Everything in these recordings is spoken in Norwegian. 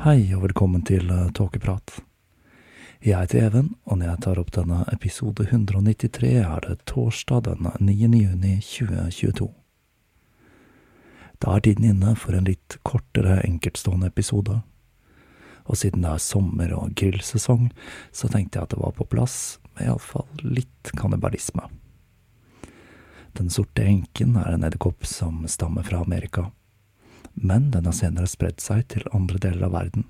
Hei og velkommen til uh, Tåkeprat. Jeg heter Even, og når jeg tar opp denne episode 193, er det torsdag den 9. juni 2022. Da er tiden inne for en litt kortere enkeltstående episode. Og siden det er sommer- og grillsesong, så tenkte jeg at det var på plass med iallfall litt kannibalisme. Den sorte enken er en edderkopp som stammer fra Amerika men den har senere spredd seg til andre deler av verden,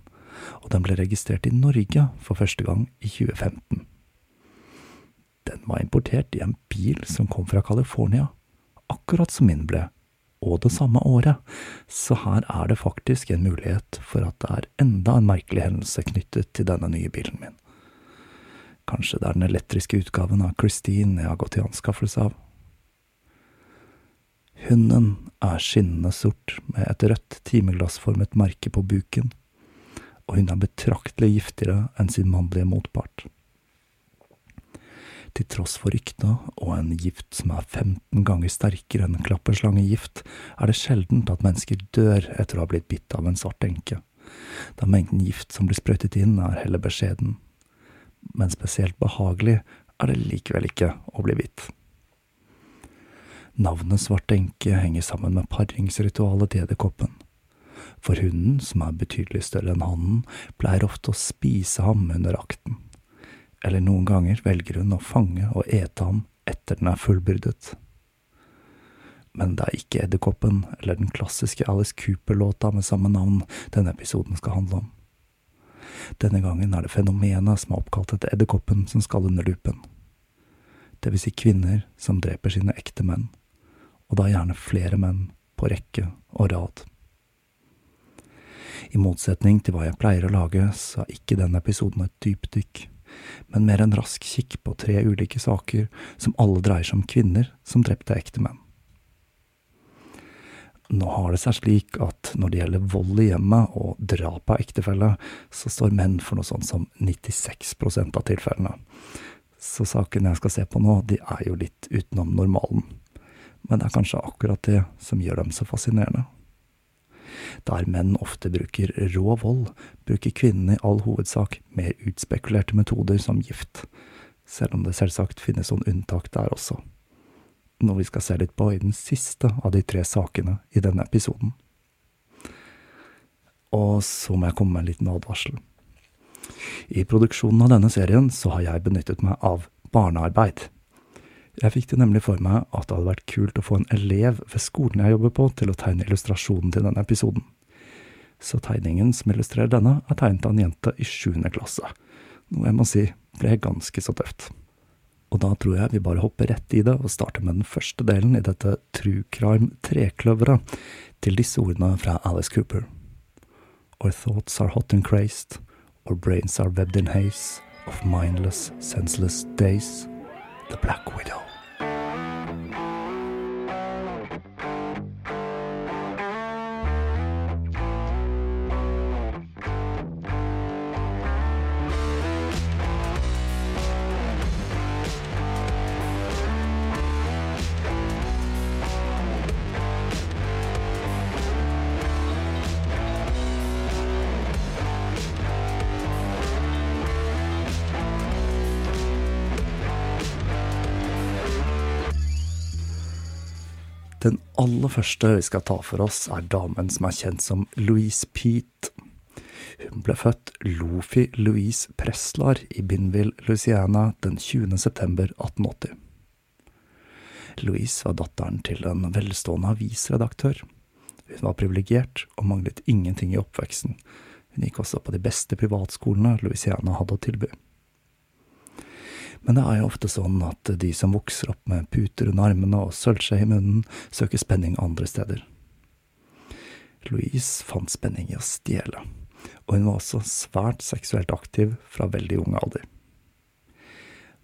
og den ble registrert i Norge for første gang i 2015. Den var importert i en bil som kom fra California, akkurat som min ble, og det samme året, så her er det faktisk en mulighet for at det er enda en merkelig hendelse knyttet til denne nye bilen min. Kanskje det er den elektriske utgaven av Christine jeg har gått i anskaffelse av. Hunden er skinnende sort med et rødt timeglassformet merke på buken, og hun er betraktelig giftigere enn sin mannlige motpart. Til tross for rykta og en gift som er 15 ganger sterkere enn klapperslangegift, er det sjeldent at mennesker dør etter å ha blitt bitt av en svart enke, da mengden gift som blir sprøytet inn er heller beskjeden. Men spesielt behagelig er det likevel ikke å bli bitt. Navnet Svart enke henger sammen med paringsritualet til edderkoppen. For hunden, som er betydelig større enn hannen, pleier ofte å spise ham under akten. Eller noen ganger velger hun å fange og ete ham etter den er fullbyrdet. Men det er ikke edderkoppen eller den klassiske Alice Cooper-låta med samme navn denne episoden skal handle om. Denne gangen er det fenomenet som er oppkalt etter edderkoppen som skal under lupen. Det vil si kvinner som dreper sine ekte menn og da gjerne flere menn på rekke og rad. I motsetning til hva jeg pleier å lage, så er ikke denne episoden et dypdykk, men mer en rask kikk på tre ulike saker som alle dreier seg om kvinner som drepte ekte menn. Nå har det seg slik at når det gjelder vold i hjemmet og drap av ektefelle, så står menn for noe sånt som 96% av tilfellene. Så sakene jeg skal se på nå, de er jo litt utenom normalen. Men det er kanskje akkurat det som gjør dem så fascinerende. Der menn ofte bruker rå vold, bruker kvinnene i all hovedsak mer utspekulerte metoder som gift, selv om det selvsagt finnes noen unntak der også noe vi skal se litt på i den siste av de tre sakene i denne episoden. Og så må jeg komme med en liten advarsel. I produksjonen av denne serien så har jeg benyttet meg av barnearbeid. Jeg fikk det nemlig for meg at det hadde vært kult å få en elev ved skolen jeg jobber på, til å tegne illustrasjonen til denne episoden. Så tegningen som illustrerer denne, er tegnet av en jente i sjuende klasse, noe jeg må si ble ganske så tøft. Og da tror jeg vi bare hopper rett i det og starter med den første delen i dette true crime-trekløveret til disse ordene fra Alice Cooper. Our thoughts are hot and crazed, our brains are webbed in haze of mindless, senseless days. The Black Widow. Aller første vi skal ta for oss, er damen som er kjent som Louise Pete. Hun ble født Lofi Louise Preslar i Binville, Louisiana den 20. september 1880. Louise var datteren til en velstående avisredaktør. Hun var privilegert og manglet ingenting i oppveksten. Hun gikk også på de beste privatskolene Louisiana hadde å tilby. Men det er jo ofte sånn at de som vokser opp med puter under armene og sølvskje i munnen, søker spenning andre steder. Louise fant spenning i å stjele, og hun var også svært seksuelt aktiv fra veldig ung alder.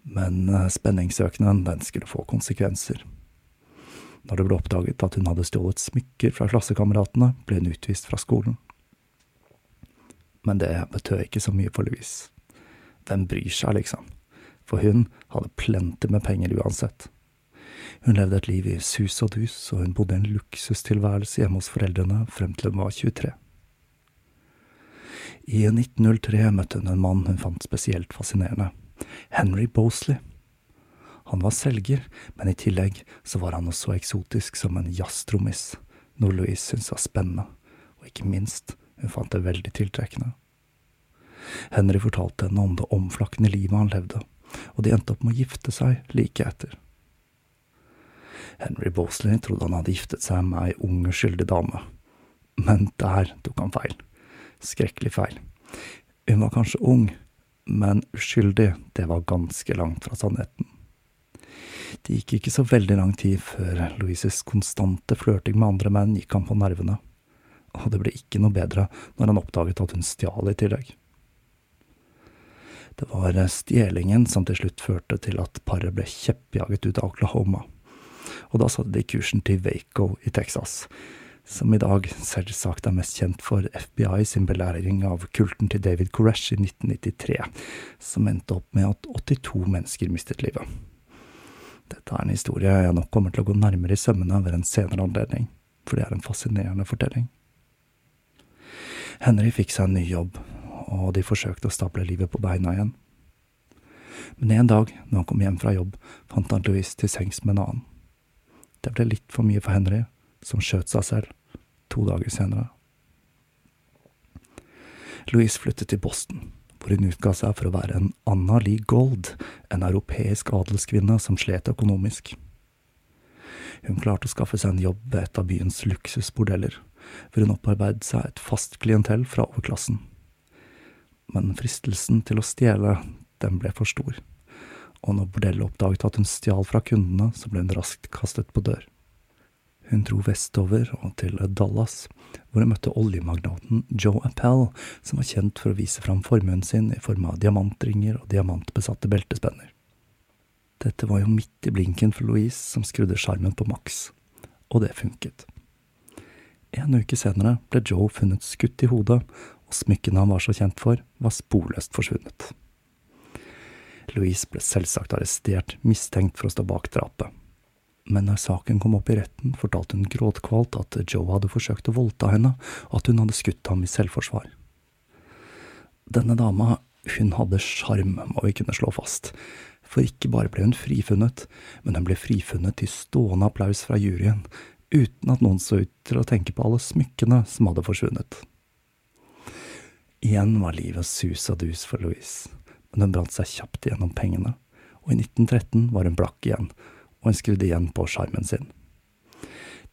Men eh, den skulle få konsekvenser. Når det ble oppdaget at hun hadde stjålet smykker fra klassekameratene, ble hun utvist fra skolen. Men det betød ikke så mye for Louise. Hvem bryr seg, liksom? For hun hadde plenty med penger uansett. Hun levde et liv i sus og dus, og hun bodde en luksustilværelse hjemme hos foreldrene frem til hun var 23. I 1903 møtte hun en mann hun fant spesielt fascinerende, Henry Bosley. Han var selger, men i tillegg så var han også eksotisk som en jazztrommis, noe Louise syntes var spennende, og ikke minst, hun fant det veldig tiltrekkende. Henry fortalte henne om det omflakkende livet han levde, og de endte opp med å gifte seg like etter. Henry Bosley trodde han hadde giftet seg med ei ung, uskyldig dame, men der tok han feil. Skrekkelig feil. Hun var kanskje ung, men uskyldig, det var ganske langt fra sannheten. Det gikk ikke så veldig lang tid før Louises konstante flørting med andre menn gikk han på nervene, og det ble ikke noe bedre når han oppdaget at hun stjal i tillegg. Det var eh, stjelingen som til slutt førte til at paret ble kjeppjaget ut av Oklahoma. Og da satte de kursen til Waco i Texas, som i dag selvsagt er mest kjent for FBI sin belæring av kulten til David Koresh i 1993, som endte opp med at 82 mennesker mistet livet. Dette er en historie jeg nok kommer til å gå nærmere i sømmene ved en senere anledning, for det er en fascinerende fortelling. Henry fikk seg en ny jobb, og de forsøkte å stable livet på beina igjen. Men en dag, når han kom hjem fra jobb, fant han Louise til sengs med en annen. Det ble litt for mye for Henry, som skjøt seg selv to dager senere. Louise flyttet til Boston, hvor hun utga seg for å være en Anna Lee Gold, en europeisk adelskvinne som slet økonomisk. Hun klarte å skaffe seg en jobb ved et av byens luksusbordeller, hvor hun opparbeidet seg et fast klientell fra overklassen men fristelsen til å stjele, den ble for stor, og når bordellet oppdaget at hun stjal fra kundene, så ble hun raskt kastet på dør. Hun dro vestover og til Dallas, hvor hun møtte oljemagnaten Joe Appel, som var kjent for å vise fram formuen sin i form av diamantringer og diamantbesatte beltespenner. Dette var jo midt i blinken for Louise, som skrudde sjarmen på maks, og det funket. En uke senere ble Joe funnet skutt i hodet, og smykkene han var så kjent for, var sporløst forsvunnet. Louise ble selvsagt arrestert, mistenkt for å stå bak drapet. Men når saken kom opp i retten, fortalte hun gråtkvalt at Joe hadde forsøkt å voldta henne, og at hun hadde skutt ham i selvforsvar. Denne dama, hun hadde sjarm, må vi kunne slå fast, for ikke bare ble hun frifunnet, men hun ble frifunnet til stående applaus fra juryen, uten at noen så ut til å tenke på alle smykkene som hadde forsvunnet. Igjen var livet sus og dus for Louise, men hun brant seg kjapt gjennom pengene, og i 1913 var hun blakk igjen, og hun skrudde igjen på sjarmen sin.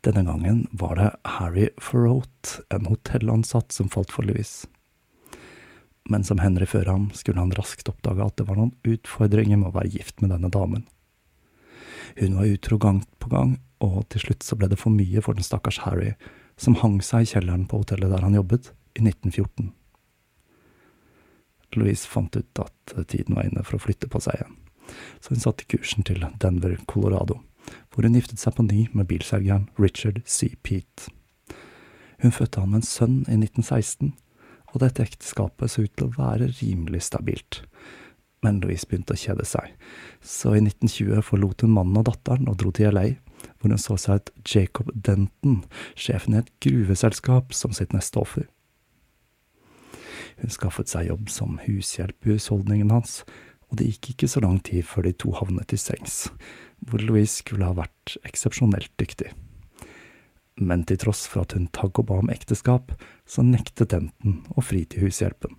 Denne gangen var det Harry Farrote, en hotellansatt, som falt for Louise men som Henry før ham skulle han raskt oppdage at det var noen utfordringer med å være gift med denne damen. Hun var utro gang på gang, og til slutt så ble det for mye for den stakkars Harry, som hang seg i kjelleren på hotellet der han jobbet, i 1914. Louise fant ut at tiden var inne for å flytte på seg igjen, så hun satte kursen til Denver, Colorado, hvor hun giftet seg på ny med bilselgeren Richard C. Pete. Hun fødte ham en sønn i 1916, og dette ekteskapet så ut til å være rimelig stabilt. Men Louise begynte å kjede seg, så i 1920 forlot hun mannen og datteren og dro til LA, hvor hun så seg ut Jacob Denton, sjefen i et gruveselskap, som sitt neste offer. Hun skaffet seg jobb som hushjelp i husholdningen hans, og det gikk ikke så lang tid før de to havnet i sengs, hvor Louise skulle ha vært eksepsjonelt dyktig men til tross for at hun tagg og ba om ekteskap, så nektet Denton å fri til hushjelpen.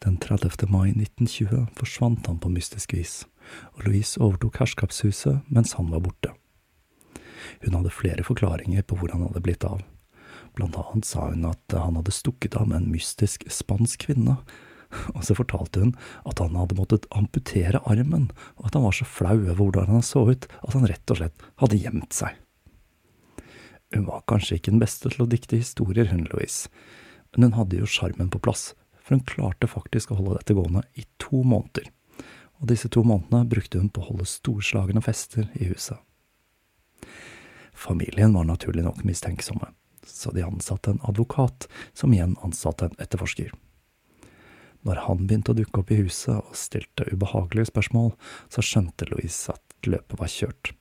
Den 30. mai 1920 forsvant han på mystisk vis, og Louise overtok herskapshuset mens han var borte. Hun hadde flere forklaringer på hvor han hadde blitt av. Blant annet sa hun at han hadde stukket av med en mystisk spansk kvinne, og så fortalte hun at han hadde måttet amputere armen, og at han var så flau over hvordan han så ut at han rett og slett hadde gjemt seg. Hun var kanskje ikke den beste til å dikte historier, hun Louise, men hun hadde jo sjarmen på plass, for hun klarte faktisk å holde dette gående i to måneder, og disse to månedene brukte hun på å holde storslagne fester i huset. Familien var naturlig nok mistenksomme, så de ansatte en advokat, som igjen ansatte en etterforsker. Når han begynte å dukke opp i huset og stilte ubehagelige spørsmål, så skjønte Louise at løpet var kjørt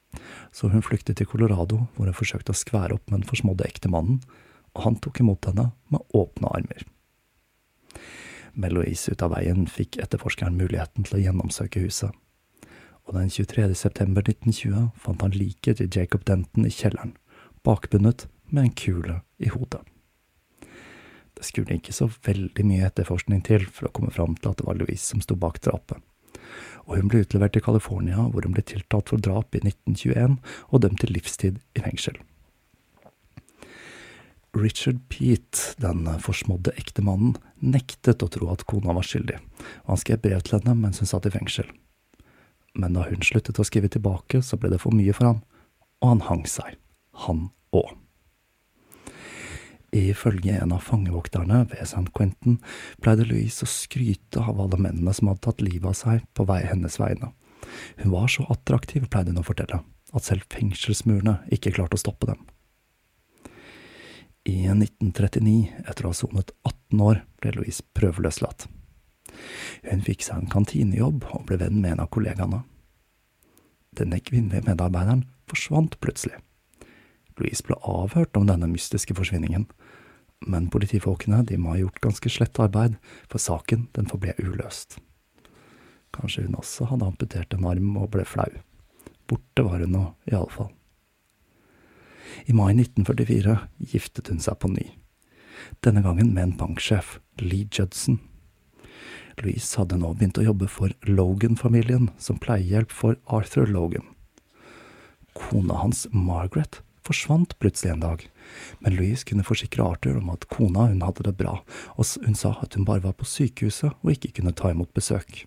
så hun flyktet til Colorado, hvor hun forsøkte å skvære opp med den forsmådde ektemannen, og han tok imot henne med åpne armer. Med Louise ut av veien fikk etterforskeren muligheten til å gjennomsøke huset, og den 23. september 1920 fant han liket til Jacob Denton i kjelleren, bakbundet med en kule i hodet. Det skulle ikke så veldig mye etterforskning til for å komme fram til at det var Louise som sto bak drapet og hun ble utlevert til California, hvor hun ble tiltalt for drap i 1921 og dømt til livstid i fengsel. Richard Pete, den forsmådde ektemannen, nektet å tro at kona var skyldig, og han skrev brev til henne mens hun satt i fengsel. Men da hun sluttet å skrive tilbake, så ble det for mye for ham, og han hang seg, han òg. Ifølge en av fangevokterne ved St. Quentin pleide Louise å skryte av alle mennene som hadde tatt livet av seg på vei hennes vegne. Hun var så attraktiv, pleide hun å fortelle, at selv fengselsmurene ikke klarte å stoppe dem. I 1939, etter å ha sonet 18 år, ble Louise prøveløslatt. Hun fikk seg en kantinejobb og ble venn med en av kollegaene. Denne kvinnelige medarbeideren forsvant plutselig. Louise ble avhørt om denne mystiske forsvinningen, men politifolkene de må ha gjort ganske slett arbeid, for saken den forble uløst. Kanskje hun også hadde amputert en arm og ble flau. Borte var hun nå, i alle fall. I mai 1944 giftet hun seg på ny. Denne gangen med en banksjef, Lee Judson. Louise hadde nå begynt å jobbe for Logan-familien, som pleiehjelp for Arthur Logan. Kona hans, Margaret, forsvant plutselig en dag, men Louise kunne forsikre Arthur om at kona hun hadde det bra, og hun sa at hun bare var på sykehuset og ikke kunne ta imot besøk.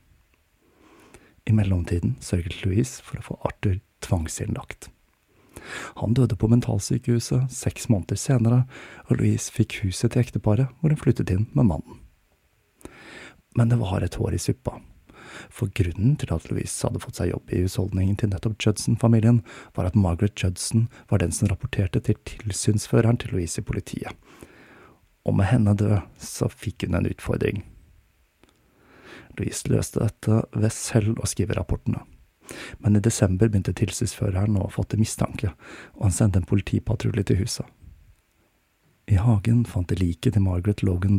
I mellomtiden sørget Louise for å få Arthur tvangsinnlagt. Han døde på mentalsykehuset seks måneder senere, og Louise fikk huset til ekteparet, hvor hun flyttet inn med mannen. Men det var et hår i suppa, for grunnen til at Louise hadde fått seg jobb i husholdningen til nettopp Judson-familien, var at Margaret Judson var den som rapporterte til tilsynsføreren til Louise i politiet. Og med henne død, så fikk hun en utfordring. Louise løste dette ved selv å skrive rapportene. Men i desember begynte tilsynsføreren å fatte mistanke, og han sendte en politipatrulje til huset. I hagen fant de liket til Margaret Logan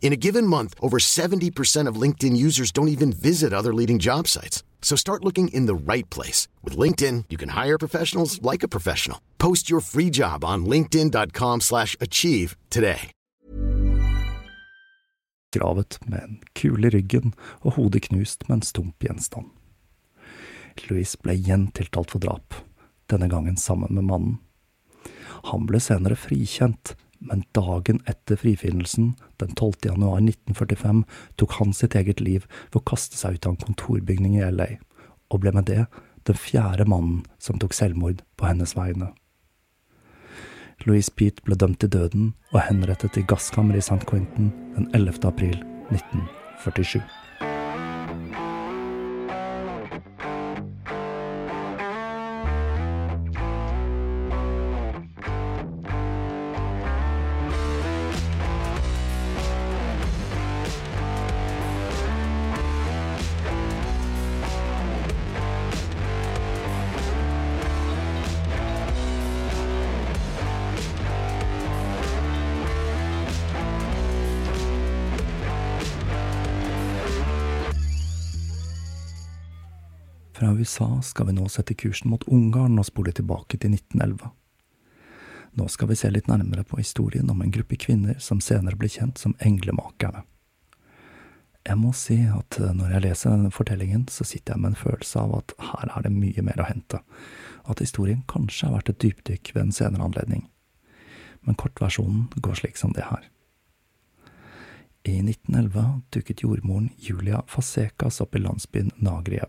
In a given month, over 70% of LinkedIn users don't even visit other leading job sites. So start looking in the right place. With LinkedIn, you can hire professionals like a professional. Post your free job on linkedin.com slash achieve today. Gravet med en kul i ryggen og hodet knust med en stump gjenstand. Louise ble igjen tiltalt for drap, denne gangen sammen med mannen. Han ble senere frikjent, men dagen etter frifinnelsen, den 12. januar 1945, tok han sitt eget liv ved å kaste seg ut av en kontorbygning i LA, og ble med det den fjerde mannen som tok selvmord på hennes vegne. Louise Pete ble dømt til døden og henrettet i gasskammeret i St. Quentin den 11. april 1947. USA skal vi nå sette kursen mot Ungarn og spole tilbake til 1911. Nå skal vi se litt nærmere på historien om en gruppe kvinner som senere ble kjent som Englemakerne. Jeg må si at når jeg leser denne fortellingen, så sitter jeg med en følelse av at her er det mye mer å hente, at historien kanskje har vært et dypdykk ved en senere anledning. Men kortversjonen går slik som det her. I 1911 dukket jordmoren Julia Fasekas opp i landsbyen Nagriev.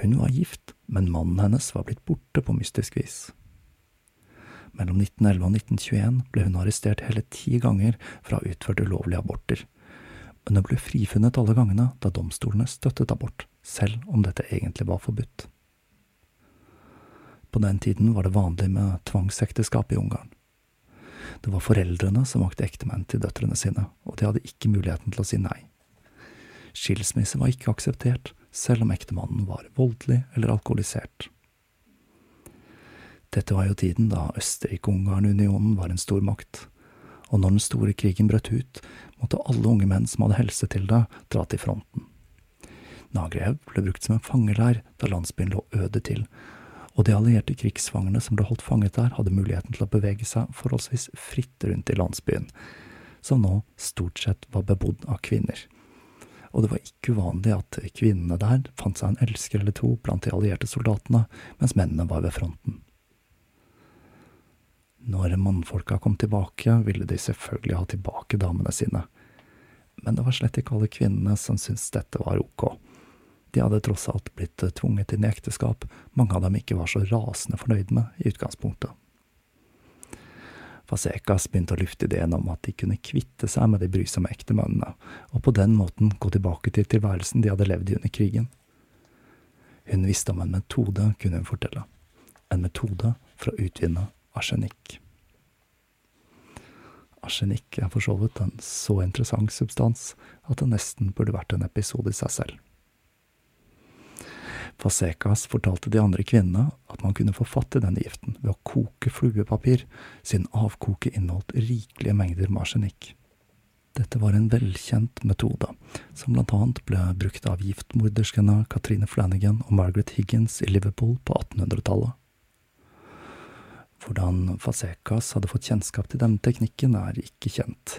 Hun var gift, men mannen hennes var blitt borte på mystisk vis. Mellom 1911 og 1921 ble hun arrestert hele ti ganger for å ha utført ulovlige aborter, men hun ble frifunnet alle gangene da domstolene støttet abort, selv om dette egentlig var forbudt. På den tiden var det vanlig med tvangsekteskap i Ungarn. Det var foreldrene som vakte ektemenn til døtrene sine, og de hadde ikke muligheten til å si nei. Skilsmisse var ikke akseptert, selv om ektemannen var voldelig eller alkoholisert. Dette var jo tiden da Østerrike-Ungarn-unionen var en stormakt, og når den store krigen brøt ut, måtte alle unge menn som hadde helse til det, dra til fronten. Nagrev ble brukt som en fangeleir da landsbyen lå øde til, og de allierte krigsfangene som ble holdt fanget der, hadde muligheten til å bevege seg forholdsvis fritt rundt i landsbyen, som nå stort sett var bebodd av kvinner. Og det var ikke uvanlig at kvinnene der fant seg en elsker eller to blant de allierte soldatene, mens mennene var ved fronten. Når mannfolka kom tilbake, ville de selvfølgelig ha tilbake damene sine, men det var slett ikke alle kvinnene som syntes dette var ok. De hadde tross alt blitt tvunget inn i ekteskap mange av dem ikke var så rasende fornøyd med i utgangspunktet. Fasekas begynte å lufte ideen om at de kunne kvitte seg med de brysomme ektemennene, og på den måten gå tilbake til tilværelsen de hadde levd i under krigen. Hun visste om en metode, kunne hun fortelle. En metode for å utvinne arsenikk. Arsenikk er for så vidt en så interessant substans at det nesten burde vært en episode i seg selv. Fasekas fortalte de andre kvinnene at man kunne få fatt i denne giften ved å koke fluepapir, siden avkoket inneholdt rikelige mengder med arsenikk. Dette var en velkjent metode, som blant annet ble brukt av giftmorderskene Katrine Flanagan og Margaret Higgins i Liverpool på 1800-tallet. Hvordan Fasekas hadde fått kjennskap til denne teknikken, er ikke kjent,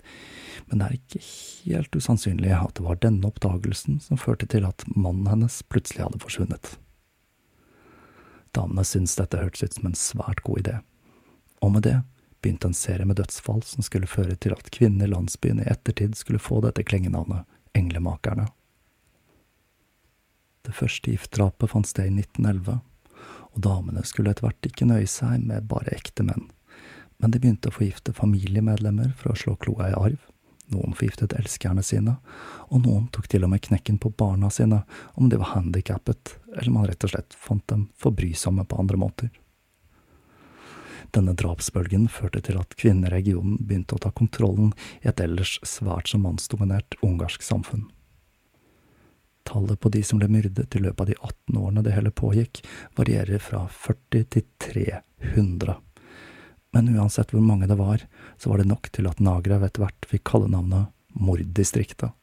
men det er ikke helt usannsynlig at det var denne oppdagelsen som førte til at mannen hennes plutselig hadde forsvunnet. Damene syntes dette hørtes ut som en svært god idé, og med det begynte en serie med dødsfall som skulle føre til at kvinnene i landsbyen i ettertid skulle få dette klengenavnet Englemakerne. Det første giftdrapet fant sted i 1911 og damene skulle etter hvert ikke nøye seg med bare ekte menn, men de begynte å forgifte familiemedlemmer for å slå kloa i arv, noen forgiftet elskerne sine, og noen tok til og med knekken på barna sine om de var handikappet, eller man rett og slett fant dem for brysomme på andre måter. Denne drapsbølgen førte til at kvinner i regionen begynte å ta kontrollen i et ellers svært så mannsdominert ungarsk samfunn. Tallet på de som ble myrdet i løpet av de 18 årene det hele pågikk, varierer fra 40 til 300. Men uansett hvor mange det var, så var det nok til at Nagrav etter hvert fikk kallenavnet Morddistriktet.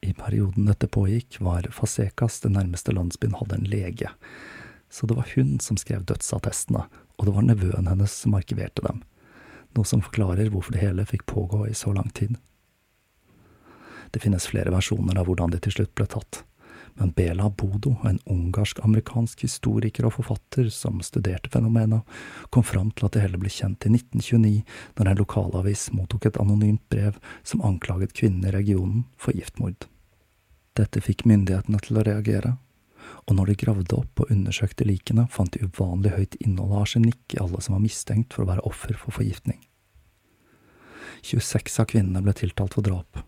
I perioden dette pågikk, var Fasekas den nærmeste landsbyen hadde en lege, så det var hun som skrev dødsattestene, og det var nevøen hennes som arkiverte dem, noe som forklarer hvorfor det hele fikk pågå i så lang tid. Det finnes flere versjoner av hvordan de til slutt ble tatt, men Bela Bodo, en ungarsk-amerikansk historiker og forfatter som studerte fenomenet, kom fram til at det hele ble kjent i 1929, når en lokalavis mottok et anonymt brev som anklaget kvinnen i regionen for giftmord. Dette fikk myndighetene til å reagere, og når de gravde opp og undersøkte likene, fant de uvanlig høyt innhold av arsenikk i alle som var mistenkt for å være offer for forgiftning. 26 av kvinnene ble tiltalt for drap,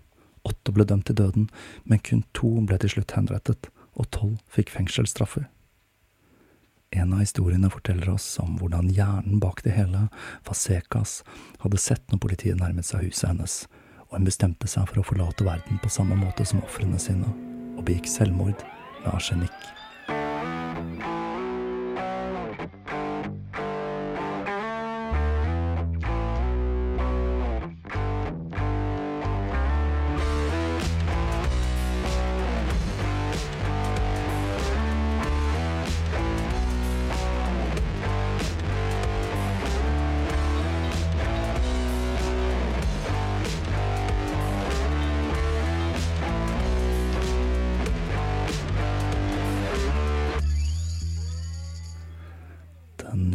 Åtte ble dømt til døden, men kun to ble til slutt henrettet, og tolv fikk fengselsstraffer. En av historiene forteller oss om hvordan hjernen bak det hele, Fasekas, hadde sett når politiet nærmet seg huset hennes, og hun bestemte seg for å forlate verden på samme måte som ofrene sine, og begikk selvmord med arsenikk.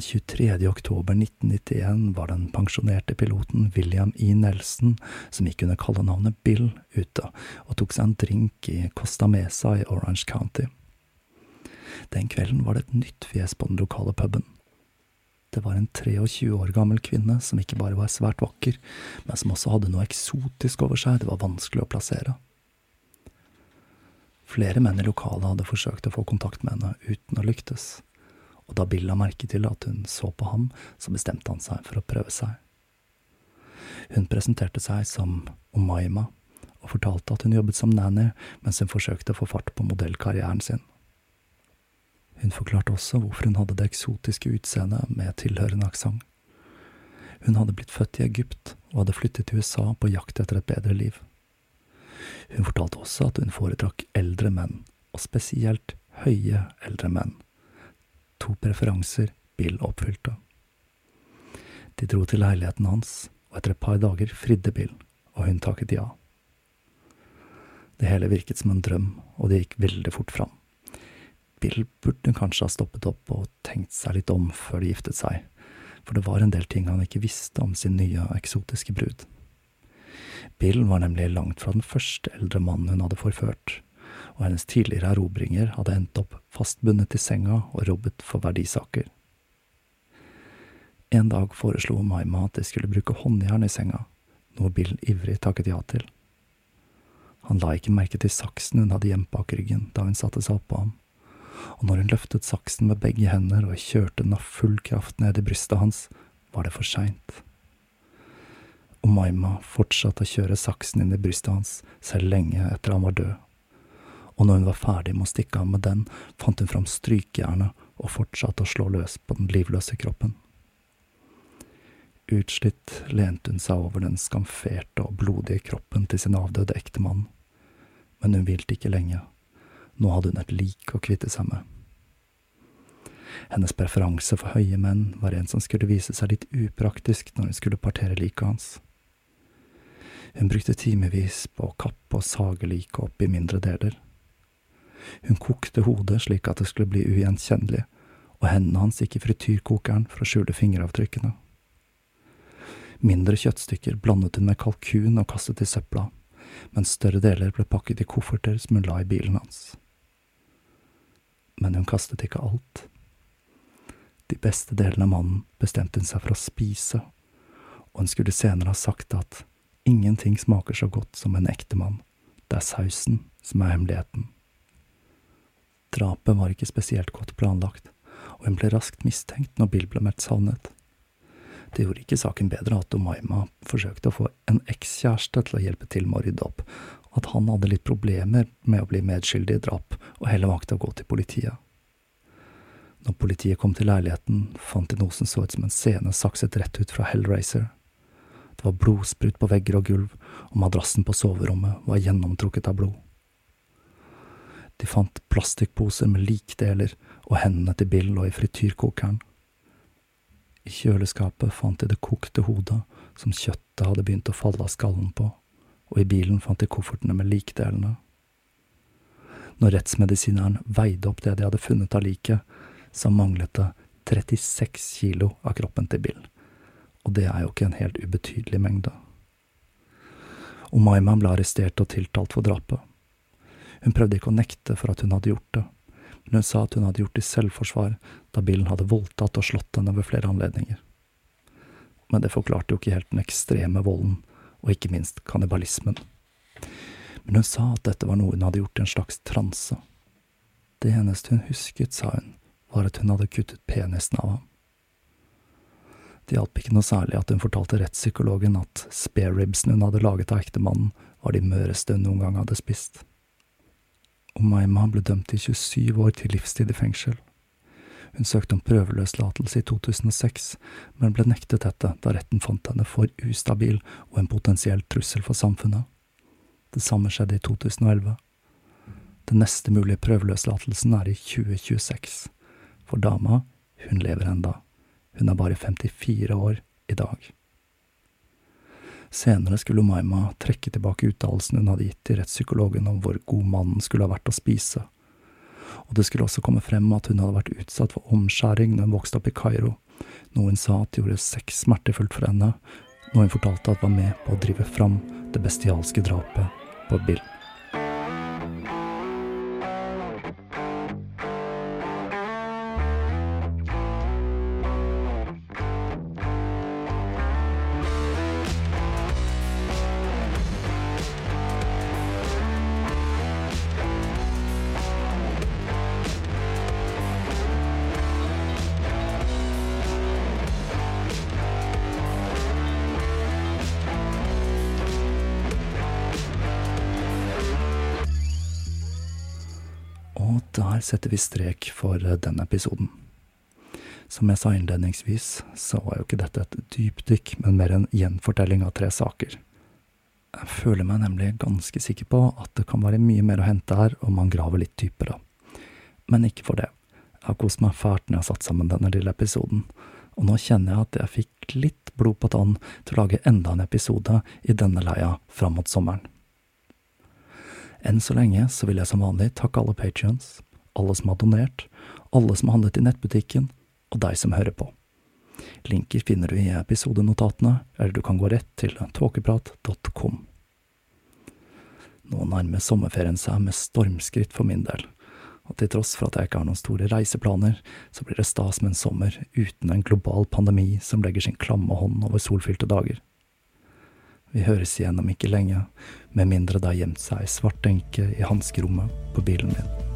23. oktober 1991 var den pensjonerte piloten William E. Nelson, som gikk under kallenavnet Bill, ute og tok seg en drink i Costa Mesa i Orange County. Den kvelden var det et nytt fjes på den lokale puben. Det var en 23 år gammel kvinne som ikke bare var svært vakker, men som også hadde noe eksotisk over seg det var vanskelig å plassere. Flere menn i lokalet hadde forsøkt å få kontakt med henne uten å lyktes og da Bill la merke til at hun så på ham, så bestemte han seg for å prøve seg. Hun presenterte seg som Omaima, og fortalte at hun jobbet som nanny mens hun forsøkte å få fart på modellkarrieren sin. Hun forklarte også hvorfor hun hadde det eksotiske utseendet med tilhørende aksent. Hun hadde blitt født i Egypt og hadde flyttet til USA på jakt etter et bedre liv. Hun fortalte også at hun foretrakk eldre menn, og spesielt høye eldre menn to preferanser Bill oppfylte. De dro til leiligheten hans, og etter et par dager fridde Bill, og hun takket ja. Det hele virket som en drøm, og det gikk veldig fort fram. Bill burde kanskje ha stoppet opp og tenkt seg litt om før de giftet seg, for det var en del ting han ikke visste om sin nye, eksotiske brud. Bill var nemlig langt fra den første eldre mannen hun hadde forført, og hennes tidligere erobringer hadde endt opp fastbundet til senga og robbet for verdisaker. En dag foreslo Maima at de skulle bruke håndjern i senga, noe Bill ivrig takket ja til. Han la ikke merke til saksen hun hadde gjemt bak ryggen da hun satte seg oppå ham, og når hun løftet saksen med begge hender og kjørte den av full kraft ned i brystet hans, var det for seint. Maima fortsatte å kjøre saksen inn i brystet hans selv lenge etter han var død, og når hun var ferdig med å stikke av med den, fant hun fram strykejernet og fortsatte å slå løs på den livløse kroppen. Utslitt lente hun seg over den skamferte og blodige kroppen til sin avdøde ektemann, men hun hvilte ikke lenge, nå hadde hun et lik å kvitte seg med. Hennes preferanse for høye menn var en som skulle vise seg litt upraktisk når hun skulle partere liket hans. Hun brukte timevis på å kappe og sage liket opp i mindre deler. Hun kokte hodet slik at det skulle bli ugjenkjennelig, og hendene hans gikk i frityrkokeren for å skjule fingeravtrykkene. Mindre kjøttstykker blandet hun med kalkun og kastet i søpla, mens større deler ble pakket i kofferter som hun la i bilen hans. Men hun kastet ikke alt. De beste delene av mannen bestemte hun seg for å spise, og hun skulle senere ha sagt at ingenting smaker så godt som en ektemann, det er sausen som er hemmeligheten. Drapet var ikke spesielt godt planlagt, og hun ble raskt mistenkt når Bill ble meldt savnet. Det gjorde ikke saken bedre at Omaima forsøkte å få en ekskjæreste til å hjelpe til med å rydde opp, og at han hadde litt problemer med å bli medskyldig i drap, og heller valgte å gå til politiet. Når politiet kom til leiligheten, fant de noe som så ut som en scene sakset rett ut fra Hellraiser. Det var blodsprut på vegger og gulv, og madrassen på soverommet var gjennomtrukket av blod. De fant plastikkposer med likdeler, og hendene til Bill lå i frityrkokeren. I kjøleskapet fant de det kokte hodet som kjøttet hadde begynt å falle av skallen på, og i bilen fant de koffertene med likdelene. Når rettsmedisineren veide opp det de hadde funnet av liket, så manglet det 36 kilo av kroppen til Bill, og det er jo ikke en helt ubetydelig mengde. Umayma ble arrestert og tiltalt for drapet. Hun prøvde ikke å nekte for at hun hadde gjort det, men hun sa at hun hadde gjort det i selvforsvar da bilen hadde voldtatt og slått henne ved flere anledninger. Men det forklarte jo ikke helt den ekstreme volden, og ikke minst kannibalismen. Men hun sa at dette var noe hun hadde gjort i en slags transe. Det eneste hun husket, sa hun, var at hun hadde kuttet penisen av ham. Det hjalp ikke noe særlig at hun fortalte rettspsykologen at spareribsene hun hadde laget av ektemannen, var de møreste hun noen gang hadde spist. Umayma ble dømt til 27 år til livstid i fengsel. Hun søkte om prøveløslatelse i 2006, men ble nektet dette da retten fant henne for ustabil og en potensiell trussel for samfunnet. Det samme skjedde i 2011. Den neste mulige prøveløslatelsen er i 2026, for dama, hun lever enda. Hun er bare 54 år i dag. Senere skulle Maima trekke tilbake uttalelsen hun hadde gitt til rettspsykologen om hvor god mannen skulle ha vært å spise, og det skulle også komme frem at hun hadde vært utsatt for omskjæring når hun vokste opp i Kairo, noe hun sa at gjorde sex smertefullt for henne, noe hun fortalte at var med på å drive fram det bestialske drapet på Bill. Der setter vi strek for eh, denne episoden. Som jeg sa innledningsvis, så var jo ikke dette et dypdykk, men mer en gjenfortelling av tre saker. Jeg føler meg nemlig ganske sikker på at det kan være mye mer å hente her om man graver litt dypere. Men ikke for det. Jeg har kost meg fælt når jeg har satt sammen denne lille episoden, og nå kjenner jeg at jeg fikk litt blod på tann til å lage enda en episode i denne leia fram mot sommeren. Enn så lenge så vil jeg som vanlig takke alle patrions, alle som har donert, alle som har handlet i nettbutikken, og deg som hører på. Linker finner du i episodenotatene, eller du kan gå rett til tåkeprat.com. Nå nærmer sommerferien seg med stormskritt for min del, Og til tross for at jeg ikke har noen store reiseplaner, så blir det stas med en sommer uten en global pandemi som legger sin klamme hånd over solfylte dager. Vi høres igjen om ikke lenge, med mindre det har gjemt seg ei svart enke i hanskerommet på bilen min.